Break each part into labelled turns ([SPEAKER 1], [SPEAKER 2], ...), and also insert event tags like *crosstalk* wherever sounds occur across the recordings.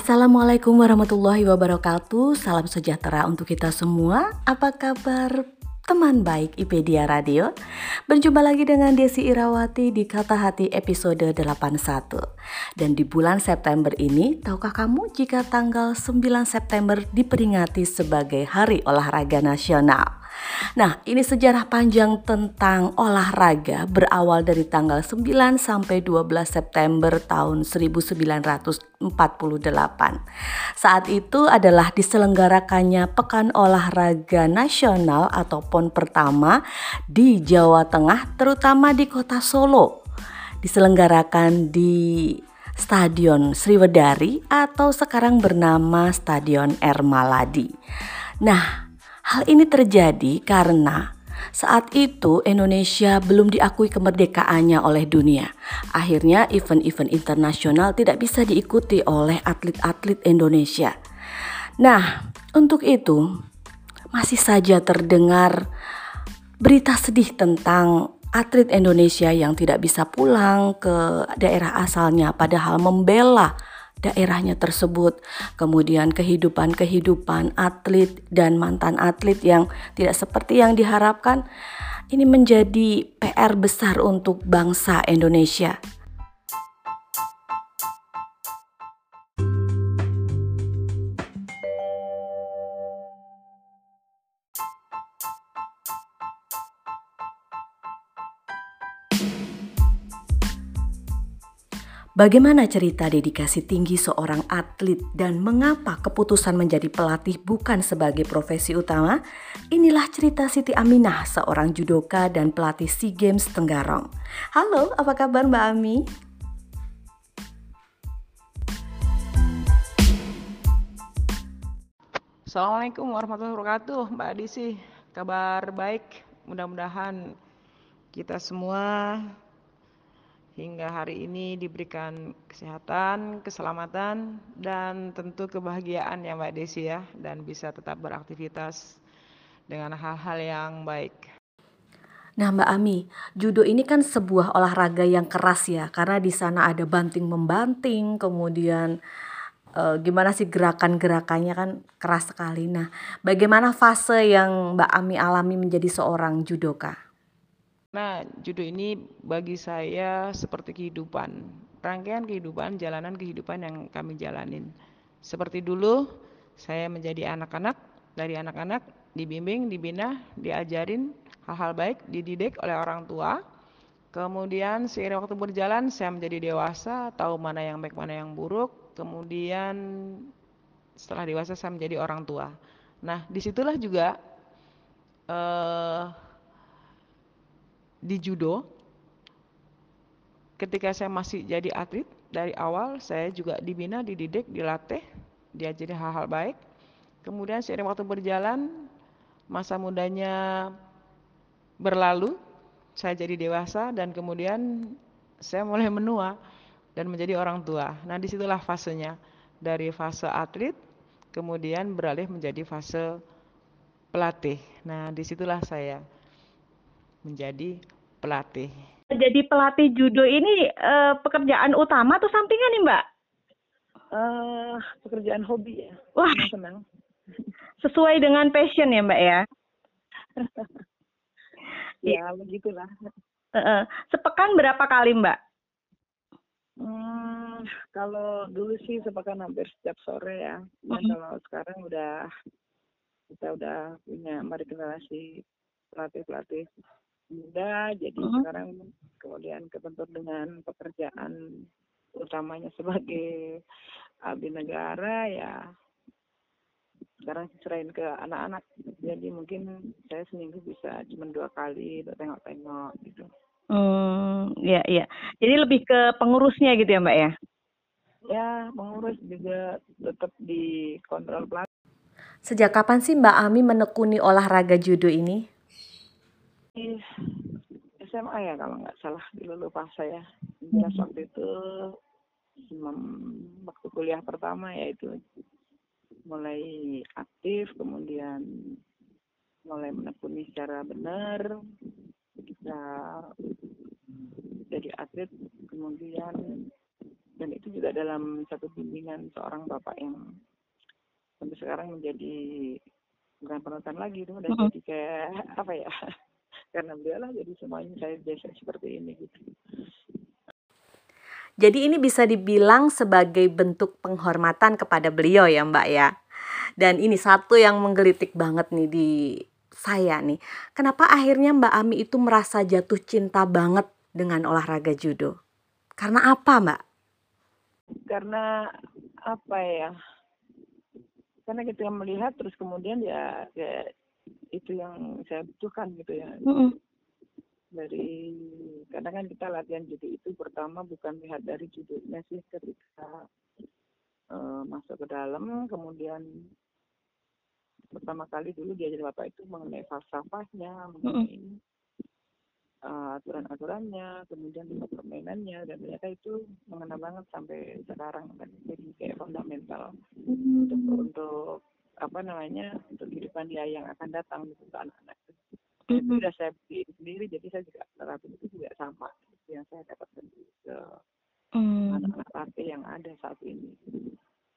[SPEAKER 1] Assalamualaikum warahmatullahi wabarakatuh. Salam sejahtera untuk kita semua. Apa kabar teman baik IPedia Radio? Berjumpa lagi dengan Desi Irawati di Kata Hati episode 81. Dan di bulan September ini, tahukah kamu jika tanggal 9 September diperingati sebagai Hari Olahraga Nasional? Nah, ini sejarah panjang tentang olahraga berawal dari tanggal 9 sampai 12 September tahun 1948. Saat itu adalah diselenggarakannya Pekan Olahraga Nasional atau PON pertama di Jawa Tengah, terutama di kota Solo. Diselenggarakan di Stadion Sriwedari atau sekarang bernama Stadion Ermaladi. Nah, Hal ini terjadi karena saat itu Indonesia belum diakui kemerdekaannya oleh dunia. Akhirnya event-event internasional tidak bisa diikuti oleh atlet-atlet Indonesia. Nah, untuk itu masih saja terdengar berita sedih tentang atlet Indonesia yang tidak bisa pulang ke daerah asalnya padahal membela daerahnya tersebut, kemudian kehidupan-kehidupan atlet dan mantan atlet yang tidak seperti yang diharapkan, ini menjadi PR besar untuk bangsa Indonesia. Bagaimana cerita dedikasi tinggi seorang atlet dan mengapa keputusan menjadi pelatih bukan sebagai profesi utama? Inilah cerita Siti Aminah, seorang judoka dan pelatih SEA Games Tenggarong. Halo, apa kabar Mbak Ami?
[SPEAKER 2] Assalamualaikum warahmatullahi wabarakatuh, Mbak Adisi. Kabar baik, mudah-mudahan kita semua hingga hari ini diberikan kesehatan, keselamatan, dan tentu kebahagiaan ya Mbak Desi ya, dan bisa tetap beraktivitas dengan hal-hal yang baik.
[SPEAKER 1] Nah Mbak Ami, judo ini kan sebuah olahraga yang keras ya, karena di sana ada banting membanting, kemudian e, gimana sih gerakan-gerakannya kan keras sekali. Nah, bagaimana fase yang Mbak Ami alami menjadi seorang judoka?
[SPEAKER 2] Nah, judo ini bagi saya seperti kehidupan, rangkaian kehidupan, jalanan kehidupan yang kami jalanin. Seperti dulu saya menjadi anak-anak, dari anak-anak dibimbing, dibina, diajarin hal-hal baik, dididik oleh orang tua. Kemudian seiring waktu berjalan saya menjadi dewasa, tahu mana yang baik, mana yang buruk. Kemudian setelah dewasa saya menjadi orang tua. Nah, di situlah juga eh, di judo ketika saya masih jadi atlet dari awal saya juga dibina, dididik, dilatih, diajari hal-hal baik. Kemudian seiring waktu berjalan, masa mudanya berlalu, saya jadi dewasa dan kemudian saya mulai *laughs* menua dan menjadi orang tua. Nah di situlah fasenya dari fase atlet kemudian beralih menjadi fase pelatih. Nah di situlah saya menjadi pelatih.
[SPEAKER 3] Jadi pelatih judo ini uh, pekerjaan utama atau sampingan nih Mbak?
[SPEAKER 4] Uh, pekerjaan hobi ya.
[SPEAKER 3] Wah, senang. Sesuai dengan passion ya Mbak ya? *laughs*
[SPEAKER 4] ya begitulah.
[SPEAKER 3] Uh, sepekan berapa kali Mbak?
[SPEAKER 4] Hmm, kalau dulu sih sepekan hampir setiap sore ya. Nah, mm -hmm. kalau sekarang udah kita udah punya mari generasi pelatih-pelatih muda, jadi uh -huh. sekarang kemudian kebentur dengan pekerjaan utamanya sebagai abdi negara ya sekarang serahin ke anak-anak. Jadi mungkin saya seminggu bisa cuma dua kali tengok-tengok gitu.
[SPEAKER 3] Hmm ya ya. Jadi lebih ke pengurusnya gitu ya mbak ya?
[SPEAKER 4] Ya pengurus juga tetap di kontrol pelatih
[SPEAKER 1] Sejak kapan sih Mbak Ami menekuni olahraga judo ini?
[SPEAKER 4] SMA ya kalau nggak salah dulu lupa saya. Jelas waktu itu waktu kuliah pertama yaitu mulai aktif kemudian mulai menekuni secara benar kita jadi atlet kemudian dan itu juga dalam satu bimbingan seorang bapak yang sampai sekarang menjadi bukan penonton lagi itu udah uh -huh. jadi kayak apa ya karena beliau lah jadi semuanya saya biasa seperti ini gitu
[SPEAKER 1] jadi ini bisa dibilang sebagai bentuk penghormatan kepada beliau ya Mbak ya. Dan ini satu yang menggelitik banget nih di saya nih. Kenapa akhirnya Mbak Ami itu merasa jatuh cinta banget dengan olahraga judo? Karena apa Mbak?
[SPEAKER 4] Karena apa ya? Karena kita melihat terus kemudian ya, ya itu yang saya butuhkan gitu ya. Mm -hmm dari kadang kan kita latihan judo itu pertama bukan lihat dari judonya sih ketika uh, masuk ke dalam kemudian pertama kali dulu dia jadi bapak itu mengenai falsafahnya mengenai uh, aturan-aturannya kemudian permainannya dan ternyata itu mengena banget sampai sekarang kan jadi kayak fundamental untuk untuk apa namanya untuk kehidupan dia yang akan datang untuk anak-anak itu mm-hmm. sudah saya beli sendiri jadi saya juga terapin itu juga sama yang saya dapatkan ke mm. anak-anak latih yang ada saat ini.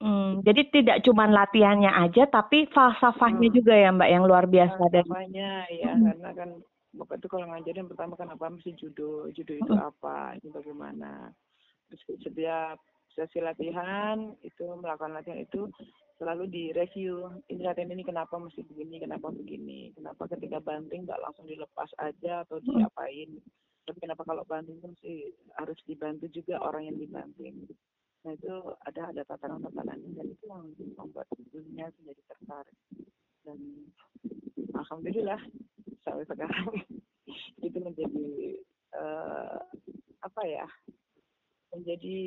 [SPEAKER 3] Hmm, jadi tidak cuma latihannya aja, tapi falsafahnya hmm. juga ya Mbak yang luar biasa
[SPEAKER 4] dari. Falsafahnya ya, hmm. karena kan Bapak itu kalau ngajarin pertama kan apa mesti judo, judo itu hmm. apa, ini bagaimana. Terus setiap sesi latihan itu melakukan latihan itu selalu direview ini latihan ini kenapa mesti begini kenapa begini kenapa ketika banting nggak langsung dilepas aja atau hmm. diapain? Tapi kenapa kalau banting itu mesti harus dibantu juga orang yang dibanting. Nah itu ada ada tatanan-tatanannya dan itu yang membuat dunia menjadi tertarik. Dan alhamdulillah sampai sekarang *laughs* itu menjadi uh, apa ya menjadi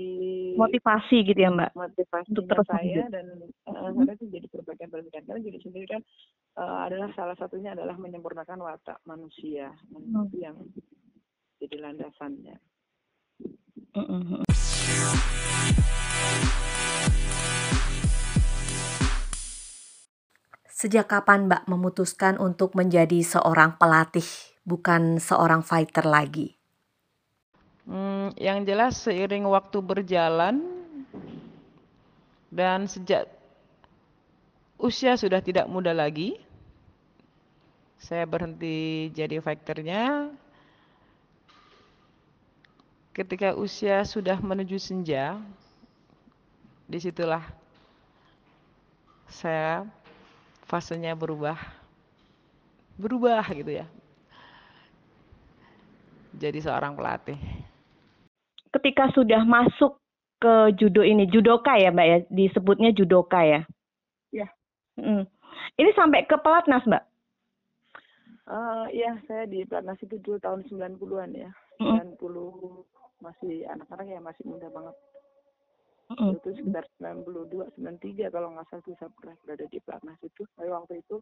[SPEAKER 3] motivasi gitu ya mbak?
[SPEAKER 4] motivasi untuk terus saya dan hmm. itu jadi perbaikan perbaikan karena jadi sendiri kan uh, adalah salah satunya adalah menyempurnakan watak manusia hmm. itu yang jadi landasannya hmm.
[SPEAKER 1] Sejak kapan Mbak memutuskan untuk menjadi seorang pelatih, bukan seorang fighter lagi?
[SPEAKER 2] Hmm, yang jelas seiring waktu berjalan dan sejak usia sudah tidak muda lagi, saya berhenti jadi fighternya. Ketika usia sudah menuju senja, di situlah saya fasenya berubah, berubah gitu ya, jadi seorang pelatih.
[SPEAKER 3] Ketika sudah masuk ke judo ini, judoka ya Mbak ya, disebutnya judoka ya? Hmm. Ini sampai ke pelatnas Mbak?
[SPEAKER 4] Uh, ya, saya di pelatnas itu dulu tahun 90-an ya. Hmm. 90 masih anak-anak ya masih muda banget.
[SPEAKER 3] Mm-mm.
[SPEAKER 4] itu sekitar 92 93 kalau nggak salah saya pernah berada di pelatnas itu tapi waktu itu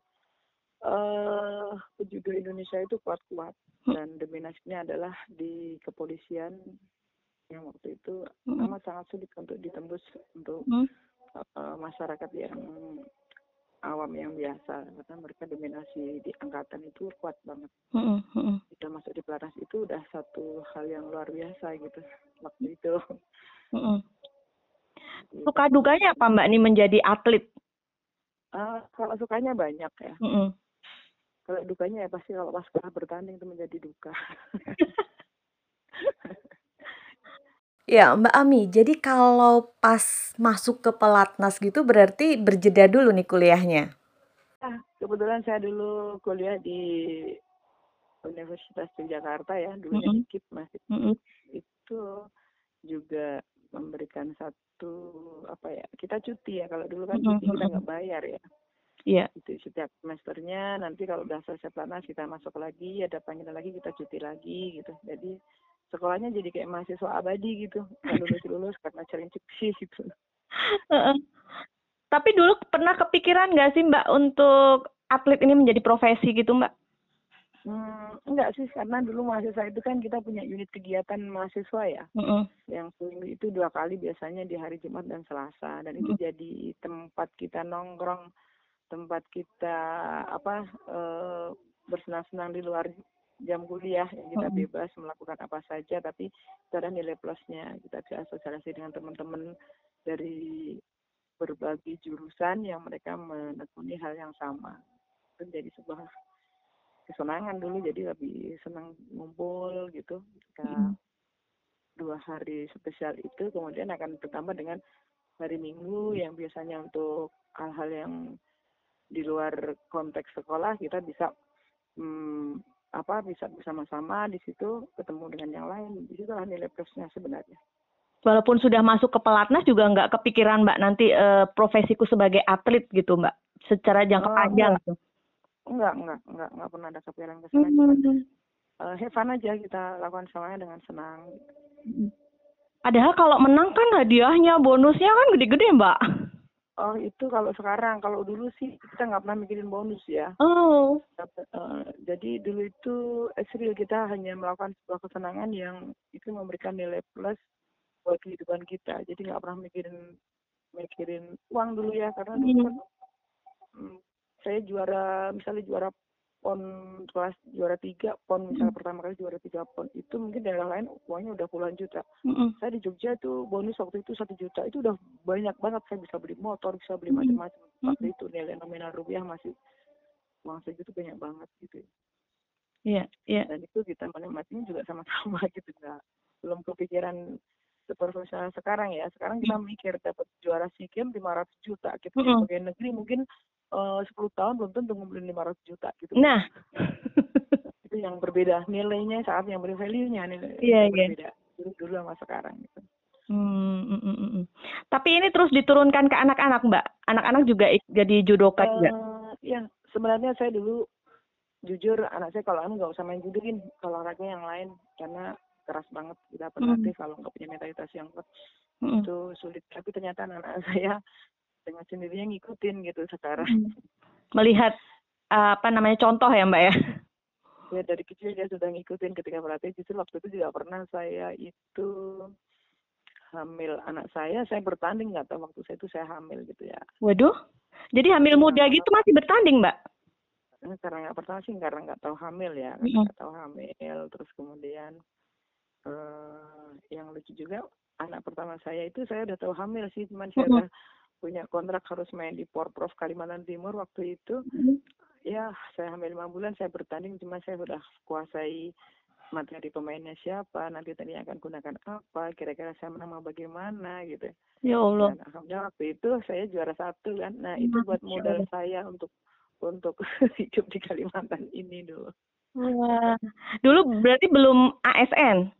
[SPEAKER 4] eh pejudo Indonesia itu kuat-kuat dan dominasinya adalah di kepolisian yang waktu itu amat sangat sulit untuk ditembus untuk eh, masyarakat yang awam yang biasa karena mereka dominasi di angkatan itu kuat banget
[SPEAKER 3] Mm-mm. Mm-mm.
[SPEAKER 4] kita masuk di pelatnas itu udah satu hal yang luar biasa gitu waktu itu
[SPEAKER 3] Mm-mm. Suka dukanya apa Mbak nih menjadi atlet?
[SPEAKER 4] Ah, kalau sukanya banyak ya
[SPEAKER 3] Mm-mm.
[SPEAKER 4] kalau dukanya ya pasti kalau pas bertanding itu menjadi duka *laughs*
[SPEAKER 1] Ya, Mbak Ami, jadi kalau pas masuk ke pelatnas gitu berarti berjeda dulu nih kuliahnya.
[SPEAKER 4] ah kebetulan saya dulu kuliah di Universitas Yogyakarta ya dulunya
[SPEAKER 3] Mm-mm.
[SPEAKER 4] di KIP masih
[SPEAKER 3] Mm-mm.
[SPEAKER 4] itu juga memberikan satu apa ya kita cuti ya kalau dulu kan cuti kita nggak bayar ya
[SPEAKER 3] Iya.
[SPEAKER 4] itu setiap semesternya nanti kalau udah selesai pelatnas kita masuk lagi ada panggilan lagi kita cuti lagi gitu jadi sekolahnya jadi kayak mahasiswa abadi gitu nggak lulus *laughs* lulus karena sering cuti gitu.
[SPEAKER 3] Tapi dulu pernah kepikiran nggak sih Mbak untuk atlet ini menjadi profesi gitu Mbak?
[SPEAKER 4] hmm, enggak sih karena dulu mahasiswa itu kan kita punya unit kegiatan mahasiswa ya
[SPEAKER 3] Mm-mm.
[SPEAKER 4] yang seminggu itu dua kali biasanya di hari Jumat dan Selasa dan itu jadi tempat kita nongkrong tempat kita apa eh, bersenang-senang di luar jam kuliah yang kita bebas melakukan apa saja tapi itu ada nilai plusnya. Kita bisa sosialisasi dengan teman-teman dari berbagai jurusan yang mereka menekuni hal yang sama. Itu jadi sebuah kesenangan dulu jadi lebih senang ngumpul gitu. Kita
[SPEAKER 3] Mm.
[SPEAKER 4] dua hari spesial itu kemudian akan bertambah dengan hari Minggu yang biasanya untuk hal-hal yang di luar konteks sekolah kita bisa hmm, apa bisa bersama-sama di situ ketemu dengan yang lain di situ lah nilai plusnya sebenarnya
[SPEAKER 3] Walaupun sudah masuk ke pelatnas juga nggak kepikiran Mbak nanti eh, profesiku sebagai atlet gitu Mbak, secara jangka
[SPEAKER 4] Oh,
[SPEAKER 3] panjang
[SPEAKER 4] enggak.
[SPEAKER 3] gitu.
[SPEAKER 4] enggak enggak enggak enggak pernah ada kepikiran ke sana
[SPEAKER 3] Hmm.
[SPEAKER 4] eh, have fun aja kita lakukan semuanya dengan senang
[SPEAKER 3] Padahal kalau menang kan hadiahnya, bonusnya kan gede-gede Mbak.
[SPEAKER 4] Oh itu kalau sekarang kalau dulu sih kita nggak pernah mikirin bonus ya
[SPEAKER 3] Oh.
[SPEAKER 4] Eh, jadi dulu itu Esril kita hanya melakukan sebuah kesenangan yang itu memberikan nilai plus buat kehidupan kita. Jadi nggak pernah mikirin mikirin uang dulu ya karena dulu kan mm, saya juara misalnya juara pon kelas juara tiga pon misalnya pertama kali juara tiga pon itu mungkin daerah lain uangnya udah puluhan juta.
[SPEAKER 3] Mm-mm.
[SPEAKER 4] Saya di Jogja tuh bonus waktu itu satu juta itu udah banyak banget saya bisa beli motor bisa beli
[SPEAKER 3] Mm.
[SPEAKER 4] macam-macam. Waktu itu nilai nominal rupiah masih uang segitu banyak banget gitu.
[SPEAKER 3] Iya, iya.
[SPEAKER 4] dan itu kita menikmatinya juga sama-sama *laughs* gitu nggak belum kepikiran seprofesional sekarang ya sekarang kita mikir dapat juara sea games 500 juta kita di
[SPEAKER 3] Mm-mm.
[SPEAKER 4] pegawai negeri mungkin eh, 10 tahun belum tentu ngumpulin 500 juta gitu.
[SPEAKER 3] Nah, *laughs*
[SPEAKER 4] itu yang berbeda. Nilainya saat yang beri value nya nilai
[SPEAKER 3] Iya,
[SPEAKER 4] itu
[SPEAKER 3] iya.
[SPEAKER 4] berbeda. Dulu dulu sama sekarang gitu.
[SPEAKER 3] Hmm, mm, mm, mm, mm. Tapi ini terus diturunkan ke anak-anak Mbak. Anak-anak juga jadi judoka juga.
[SPEAKER 4] Eh, ya sebenarnya saya dulu jujur anak saya kalau anu nggak usah main judoin kalau olahraga yang lain karena keras banget kita berlatih kalau nggak punya mentalitas yang kuat
[SPEAKER 3] Mm,
[SPEAKER 4] itu sulit. Tapi ternyata anak *laughs* saya dengan sendirinya ngikutin gitu sekarang
[SPEAKER 3] mm. Melihat uh, apa namanya contoh ya Mbak ya.
[SPEAKER 4] ya dari kecil dia sudah ngikutin ketika berlatih justru waktu itu juga pernah saya itu hamil anak saya saya bertanding nggak tahu waktu saya itu saya hamil gitu ya
[SPEAKER 3] Waduh. Jadi hamil muda gitu masih bertanding Mbak.
[SPEAKER 4] Ini karena nggak pertama sih karena nggak tahu hamil ya
[SPEAKER 3] Mm-mm.
[SPEAKER 4] nggak tahu hamil terus kemudian eh yang lucu juga anak pertama saya itu saya udah tahu hamil sih cuman saya
[SPEAKER 3] Mm-mm.
[SPEAKER 4] udah punya kontrak harus main di Porprov Kalimantan Timur waktu itu ya saya hamil lima bulan saya bertanding cuma saya sudah kuasai materi pemainnya siapa nanti tadi akan gunakan apa kira-kira saya menang mau bagaimana gitu
[SPEAKER 3] Ya Allah.
[SPEAKER 4] dan alhamdulillah waktu itu saya juara satu kan nah itu buat modal saya untuk untuk *laughs* hidup di Kalimantan ini dulu
[SPEAKER 3] Wah. Dulu berarti belum ASN.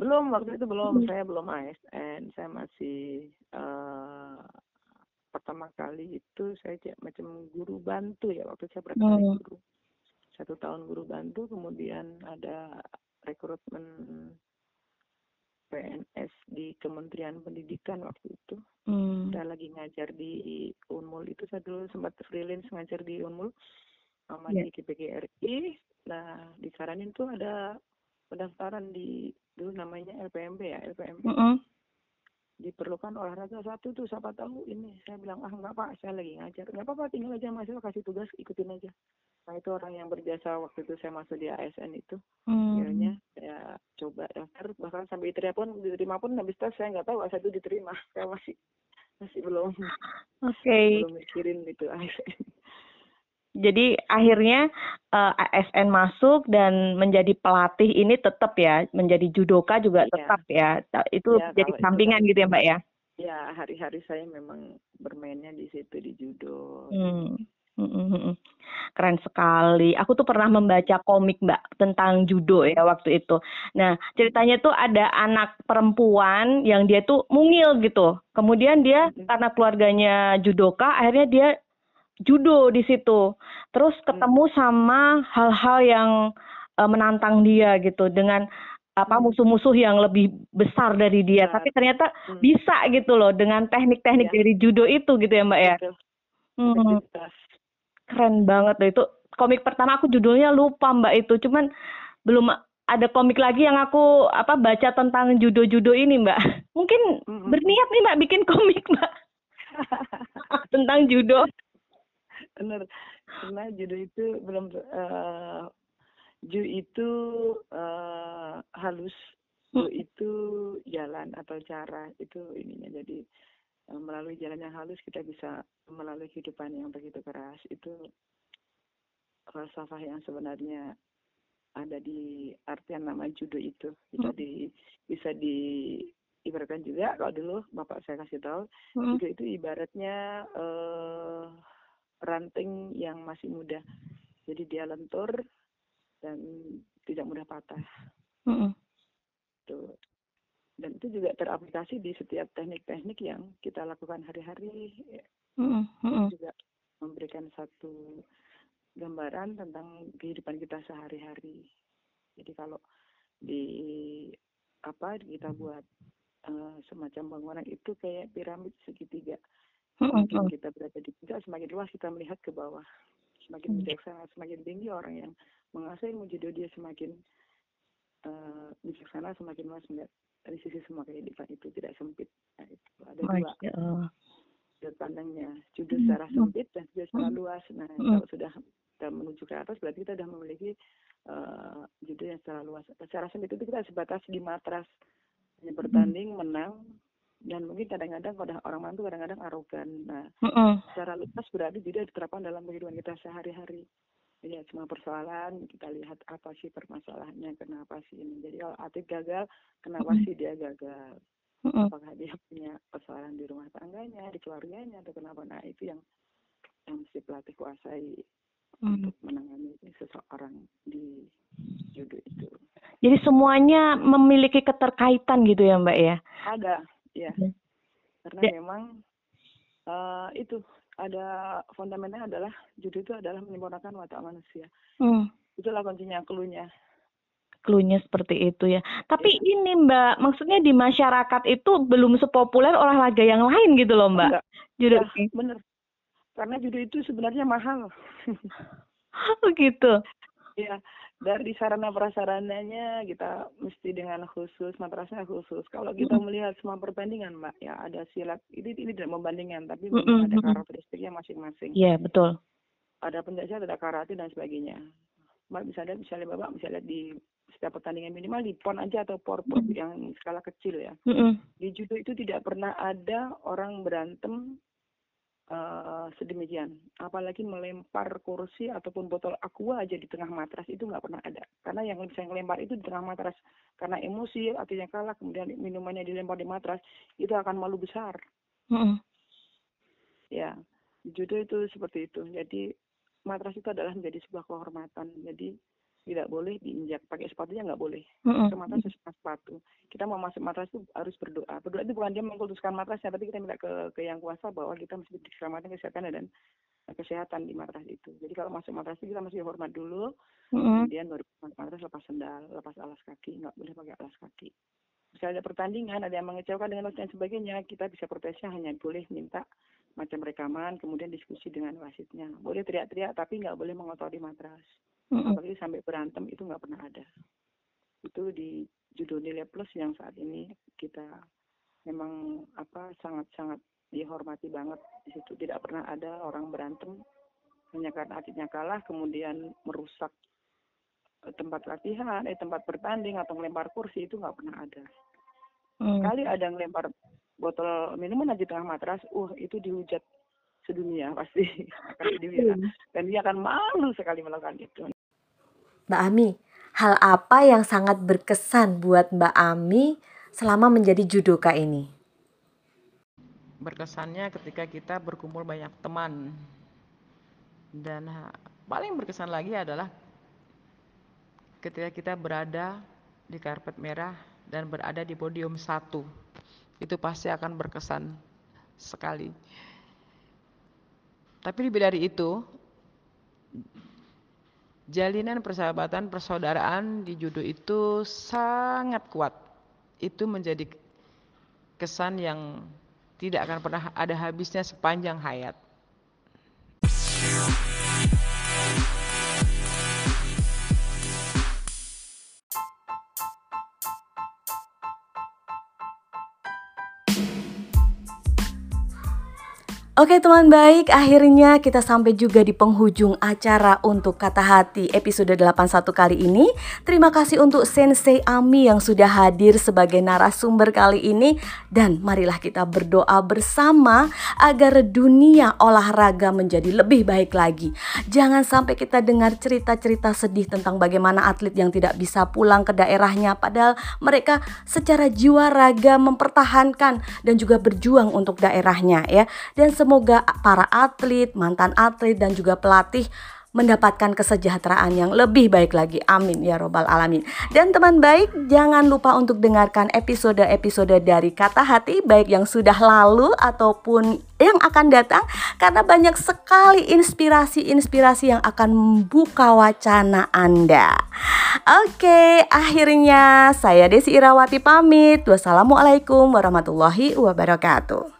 [SPEAKER 4] Belum waktu itu belum
[SPEAKER 3] Hmm.
[SPEAKER 4] saya belum ASN saya masih eh pertama kali itu saya macam guru bantu ya waktu saya berangkat
[SPEAKER 3] Hmm.
[SPEAKER 4] guru satu tahun guru bantu kemudian ada rekrutmen PNS di Kementerian Pendidikan waktu itu.
[SPEAKER 3] Hmm.
[SPEAKER 4] Saya lagi ngajar di Unmul itu saya dulu sempat freelance ngajar di Unmul sama
[SPEAKER 3] Ya.
[SPEAKER 4] di KPGRI. Nah, disaranin tuh ada pendaftaran di dulu namanya LPMP ya, LPMP.
[SPEAKER 3] Mm-mm.
[SPEAKER 4] Diperlukan olahraga satu tuh siapa tahu ini. Saya bilang, "Ah, enggak Pak, saya lagi ngajar." "Enggak apa-apa, tinggal aja mahasiswa kasih tugas, ikutin aja." Nah, itu orang yang berjasa waktu itu saya masuk di ASN itu.
[SPEAKER 3] Hmm.
[SPEAKER 4] Akhirnya saya coba daftar bahkan sampai diterima pun diterima pun habis tes saya nggak tahu asal itu diterima *laughs* saya masih masih belum
[SPEAKER 3] Oke.
[SPEAKER 4] belum mikirin itu ASN
[SPEAKER 3] Jadi akhirnya eh, ASN masuk dan menjadi pelatih ini tetap ya, menjadi judoka juga
[SPEAKER 4] Iya.
[SPEAKER 3] tetap ya. Itu
[SPEAKER 4] Ya,
[SPEAKER 3] jadi
[SPEAKER 4] itu
[SPEAKER 3] sampingan
[SPEAKER 4] kan-
[SPEAKER 3] gitu ya, Mbak ya.
[SPEAKER 4] ya hari-hari saya memang bermainnya di situ di judo
[SPEAKER 3] Hmm. Mm, mm, mm. Keren sekali. Aku tuh pernah membaca komik Mbak tentang judo ya waktu itu. Nah, ceritanya tuh ada anak perempuan yang dia tuh mungil gitu. Kemudian dia karena keluarganya judoka, akhirnya dia judo di situ. Terus ketemu sama hal-hal yang eh, menantang dia gitu dengan apa
[SPEAKER 4] Hmm.
[SPEAKER 3] musuh-musuh yang lebih besar dari dia.
[SPEAKER 4] Besar.
[SPEAKER 3] Tapi ternyata
[SPEAKER 4] Hmm.
[SPEAKER 3] bisa gitu loh dengan teknik-teknik
[SPEAKER 4] Ya.
[SPEAKER 3] dari judo itu gitu ya Mbak ya.
[SPEAKER 4] Betul.
[SPEAKER 3] Hmm keren banget loh itu komik pertama aku judulnya lupa mbak itu cuman belum ada komik lagi yang aku apa baca tentang judo-judo ini mbak mungkin
[SPEAKER 4] Mm-mm.
[SPEAKER 3] berniat nih mbak bikin komik mbak *laughs* tentang judo
[SPEAKER 4] benar karena judo itu belum eh ju itu eh, halus. Ju
[SPEAKER 3] Hmm.
[SPEAKER 4] itu jalan atau cara itu ininya. Jadi eh, melalui jalan yang halus kita bisa melalui kehidupan yang begitu keras. Itu falsafah yang sebenarnya ada di artian nama judo itu. Bisa
[SPEAKER 3] Hmm.
[SPEAKER 4] di bisa di ibaratkan juga kalau dulu bapak saya kasih tahu
[SPEAKER 3] Mm,
[SPEAKER 4] judo itu ibaratnya eh ranting yang masih muda. Jadi dia lentur dan tidak mudah patah.
[SPEAKER 3] mm,
[SPEAKER 4] Tuh. Dan itu juga teraplikasi di setiap teknik-teknik yang kita lakukan hari-hari.
[SPEAKER 3] Mm, mm,
[SPEAKER 4] Juga memberikan satu gambaran tentang kehidupan kita sehari-hari. Jadi kalau di apa kita buat eh, semacam bangunan itu kayak piramid segitiga.
[SPEAKER 3] Mm,
[SPEAKER 4] Semakin
[SPEAKER 3] mm.
[SPEAKER 4] kita berada di puncak, semakin luas kita melihat ke bawah. Semakin bijaksana, semakin tinggi orang yang menguasai ilmu dia semakin eh, bijaksana, semakin luas melihat dari sisi semua kehidupan itu tidak sempit. Nah, itu ada dua
[SPEAKER 3] Allah.
[SPEAKER 4] sudut pandangnya, judo
[SPEAKER 3] Hmm,
[SPEAKER 4] secara
[SPEAKER 3] hmm.
[SPEAKER 4] sempit dan juga secara luas. Nah, kalau sudah kita menuju ke atas, berarti kita sudah memiliki eh, judo yang secara luas. Secara sempit itu kita sebatas di matras, hanya bertanding, menang, dan mungkin kadang-kadang kalau orang mantu kadang-kadang arogan. Nah,
[SPEAKER 3] Mm, mm.
[SPEAKER 4] secara luas berarti juga diterapkan dalam kehidupan kita sehari-hari. Lihat semua persoalan, kita lihat apa sih permasalahannya, kenapa sih ini. Jadi kalau atlet gagal, kenapa
[SPEAKER 3] Mm.
[SPEAKER 4] sih dia gagal?
[SPEAKER 3] Mm, mm.
[SPEAKER 4] Apakah dia punya persoalan di rumah tangganya, di keluarganya, atau kenapa? Nah itu yang yang mesti pelatih kuasai
[SPEAKER 3] Mm.
[SPEAKER 4] untuk menangani seseorang di judo itu.
[SPEAKER 3] Jadi semuanya memiliki keterkaitan gitu ya mbak ya.
[SPEAKER 4] Ada, ya.
[SPEAKER 3] Hmm.
[SPEAKER 4] Karena
[SPEAKER 3] Ya.
[SPEAKER 4] memang eh, itu ada fundamentalnya adalah judo itu adalah menyempurnakan watak manusia.
[SPEAKER 3] Hmm.
[SPEAKER 4] Itulah kuncinya, klunya.
[SPEAKER 3] Cluenya seperti itu ya. Tapi ini Mbak, maksudnya di masyarakat itu belum sepopuler olahraga yang lain gitu loh Mbak.
[SPEAKER 4] Enggak,
[SPEAKER 3] Judo
[SPEAKER 4] ya, bener. Karena judo itu sebenarnya mahal. *laughs*
[SPEAKER 3] Oh gitu.
[SPEAKER 4] Ya, dari sarana prasarananya kita mesti dengan khusus, matrasnya khusus. Kalau kita melihat semua perbandingan, Mbak, ya ada silat. Ini ini tidak membandingkan, tapi
[SPEAKER 3] Mm-mm,
[SPEAKER 4] memang ada karakteristiknya masing-masing.
[SPEAKER 3] Iya betul.
[SPEAKER 4] Ada pencaksilat, ada karate dan sebagainya. Mbak bisa lihat, misalnya Bapak bisa lihat di setiap pertandingan minimal di pon aja atau por por
[SPEAKER 3] Mm.
[SPEAKER 4] yang skala kecil ya.
[SPEAKER 3] Mm-mm.
[SPEAKER 4] Di judo itu tidak pernah ada orang berantem eh, sedemikian. Apalagi melempar kursi ataupun botol aqua aja di tengah matras itu nggak pernah ada. Karena yang bisa ngelempar itu di tengah matras. Karena emosi, artinya kalah, kemudian minumannya dilempar di matras, itu akan malu besar.
[SPEAKER 3] Mm-mm.
[SPEAKER 4] Ya, di judo itu seperti itu. Jadi matras itu adalah menjadi sebuah kehormatan. Jadi tidak boleh diinjak. Pakai sepatunya nggak boleh. Ke matras harus pakai sepatu. Kita mau masuk matras itu harus berdoa. Berdoa itu bukan dia mengkultuskan matrasnya, tapi kita minta ke, ke yang kuasa bahwa kita mesti diselamatkan kesehatan dan kesehatan di matras itu. Jadi kalau masuk matras itu kita mesti hormat dulu,
[SPEAKER 3] Mm-mm.
[SPEAKER 4] kemudian baru masuk matras lepas sendal, lepas alas kaki, nggak boleh pakai alas kaki. misalnya ada pertandingan ada yang mengecewakan dengan dan sebagainya kita bisa protesnya hanya boleh minta macam rekaman kemudian diskusi dengan wasitnya boleh teriak-teriak tapi nggak boleh mengotori matras apalagi sampai berantem itu nggak pernah ada. Itu di judo nilai plus yang saat ini kita memang apa sangat-sangat dihormati banget. Di situ tidak pernah ada orang berantem hanya karena atletnya kalah kemudian merusak eh, tempat latihan eh tempat bertanding atau melempar kursi itu nggak pernah ada.
[SPEAKER 3] Hmm.
[SPEAKER 4] kali ada yang lempar botol minuman aja tengah matras, uh itu dihujat sedunia *laughs* pasti akan dihujat dan dia akan malu sekali melakukan itu.
[SPEAKER 1] Mbak Ami, hal apa yang sangat berkesan buat Mbak Ami selama menjadi judoka ini?
[SPEAKER 2] Berkesannya ketika kita berkumpul banyak teman. Dan paling berkesan lagi adalah ketika kita berada di karpet merah dan berada di podium satu. Itu pasti akan berkesan sekali. Tapi lebih dari itu, jalinan persahabatan, persaudaraan di judo itu sangat kuat. Itu menjadi kesan yang tidak akan pernah ada habisnya sepanjang hayat.
[SPEAKER 1] Oke teman baik, akhirnya kita sampai juga di penghujung acara untuk Kata Hati episode 81 kali ini. Terima kasih untuk Sensei Ami yang sudah hadir sebagai narasumber kali ini dan marilah kita berdoa bersama agar dunia olahraga menjadi lebih baik lagi. Jangan sampai kita dengar cerita-cerita sedih tentang bagaimana atlet yang tidak bisa pulang ke daerahnya padahal mereka secara jiwa raga mempertahankan dan juga berjuang untuk daerahnya ya. Dan para atlet, mantan atlet dan juga pelatih mendapatkan kesejahteraan yang lebih baik lagi. Amin ya robbal alamin. Dan teman baik, jangan lupa untuk dengarkan episode-episode dari Kata Hati baik yang sudah lalu ataupun yang akan datang karena banyak sekali inspirasi-inspirasi yang akan membuka wacana Anda. Oke, akhirnya saya Desi Irawati pamit. Wassalamualaikum warahmatullahi wabarakatuh.